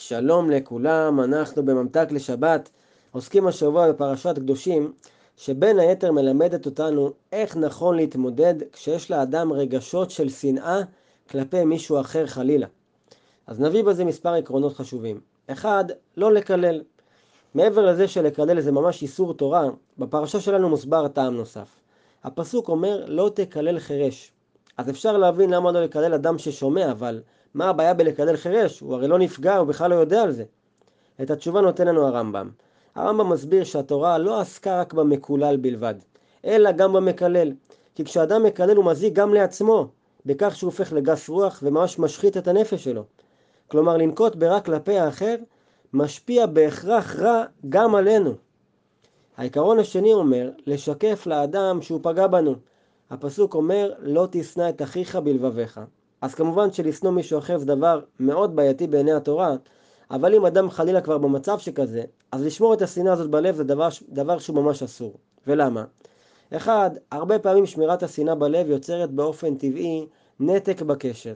שלום לכולם, אנחנו בממתק לשבת עוסקים השבוע בפרשת קדושים שבין היתר מלמדת אותנו איך נכון להתמודד כשיש לאדם רגשות של שנאה כלפי מישהו אחר חלילה. אז נביא בזה מספר עקרונות חשובים. אחד, לא לקלל. מעבר לזה שלקלל זה ממש איסור תורה, בפרשה שלנו מוסבר טעם נוסף. הפסוק אומר לא תקלל חירש. אז אפשר להבין למה לא לקלל אדם ששומע, אבל מה הבעיה בלקלל חירש? הוא הרי לא נפגע, הוא בכלל לא יודע על זה. את התשובה נותן לנו הרמב"ם. הרמב"ם מסביר שהתורה לא עסקה רק במקולל בלבד, אלא גם במקלל. כי כשאדם מקלל הוא מזיק גם לעצמו, בכך שהוא הופך לגס רוח וממש משחית את הנפש שלו. כלומר, לנקוט ברע כלפי האחר משפיע בהכרח רע גם עלינו. העיקרון השני אומר, לשקף לאדם שהוא פגע בנו. הפסוק אומר, לא תשנא את אחיך בלבביך. אז כמובן שלשנוא מישהו אחר זה דבר מאוד בעייתי בעיני התורה, אבל אם אדם חלילה כבר במצב שכזה, אז לשמור את השנאה הזאת בלב זה דבר, דבר שהוא ממש אסור. ולמה? אחד, הרבה פעמים שמירת השנאה בלב יוצרת באופן טבעי נתק בקשר.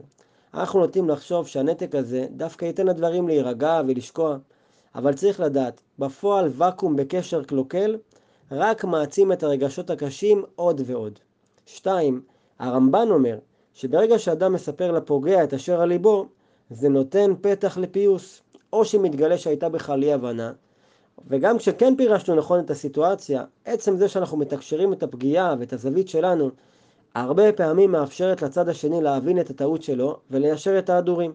אנחנו נוטים לחשוב שהנתק הזה דווקא ייתן לדברים להירגע ולשקוע, אבל צריך לדעת, בפועל ואקום בקשר קלוקל רק מעצים את הרגשות הקשים עוד ועוד. שתיים, הרמב"ן אומר שברגע שאדם מספר לפוגע את אשר על ליבו, זה נותן פתח לפיוס, או שמתגלה שהייתה בכלל אי הבנה, וגם כשכן פירשנו נכון את הסיטואציה, עצם זה שאנחנו מתקשרים את הפגיעה ואת הזווית שלנו, הרבה פעמים מאפשרת לצד השני להבין את הטעות שלו וליישר את ההדורים.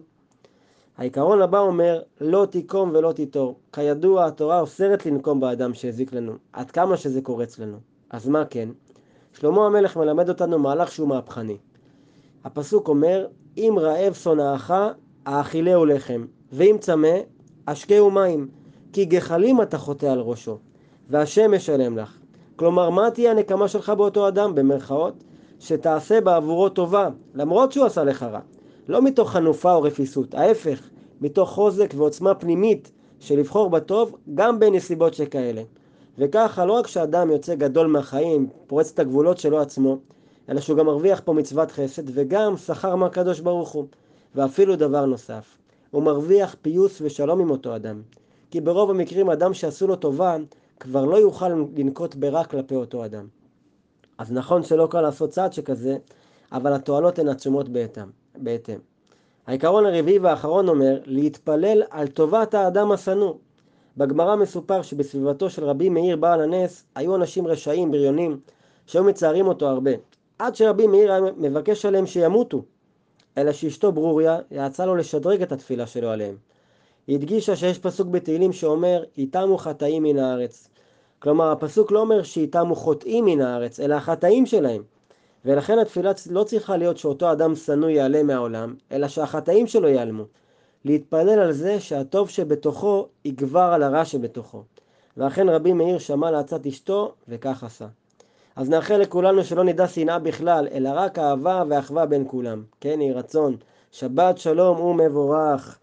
העיקרון הבא אומר, לא תיקום ולא תיטור. כידוע, התורה אוסרת לנקום באדם שהזיק לנו, עד כמה שזה קורץ לנו. אז מה כן? שלמה המלך מלמד אותנו מהלך שהוא מהפכני. הפסוק אומר, אם רעב שונאך, האכילהו לחם, ואם צמא, השקהו מים, כי גחלים אתה חוטא על ראשו, והשם משלם לך. כלומר, מה תהיה הנקמה שלך באותו אדם, במרכאות? שתעשה בעבורו טובה, למרות שהוא עשה לך רע. לא מתוך חנופה או רפיסות, ההפך, מתוך חוזק ועוצמה פנימית של לבחור בטוב גם בנסיבות שכאלה. וככה לא רק שאדם יוצא גדול מהחיים, פורץ את הגבולות שלו עצמו, אלא שהוא גם מרוויח פה מצוות חסד וגם שכר מהקדוש ברוך הוא. ואפילו דבר נוסף, הוא מרוויח פיוס ושלום עם אותו אדם. כי ברוב המקרים אדם שעשו לו טובה כבר לא יוכל לנקוט ברע כלפי אותו אדם. אז נכון שלא קל לעשות צעד שכזה, אבל התועלות הן עצומות בהתאם. העיקרון הרביעי והאחרון אומר להתפלל על טובת האדם השנוא. בגמרא מסופר שבסביבתו של רבי מאיר בעל הנס היו אנשים רשעים, בריונים, שהיו מצערים אותו הרבה. עד שרבי מאיר מבקש עליהם שימותו. אלא שאשתו ברוריה יעצה לו לשדרג את התפילה שלו עליהם. היא הדגישה שיש פסוק בתהילים שאומר, איתמו חטאים מן הארץ. כלומר, הפסוק לא אומר שאיתמו חוטאים מן הארץ, אלא החטאים שלהם. ולכן התפילה לא צריכה להיות שאותו אדם שנוא יעלה מהעולם, אלא שהחטאים שלו ייעלמו. להתפלל על זה שהטוב שבתוכו יגבר על הרע שבתוכו. ואכן רבי מאיר שמע לעצת אשתו, וכך עשה. אז נאחל לכולנו שלא נדע שנאה בכלל, אלא רק אהבה ואחווה בין כולם. כן, יהי רצון. שבת שלום ומבורך.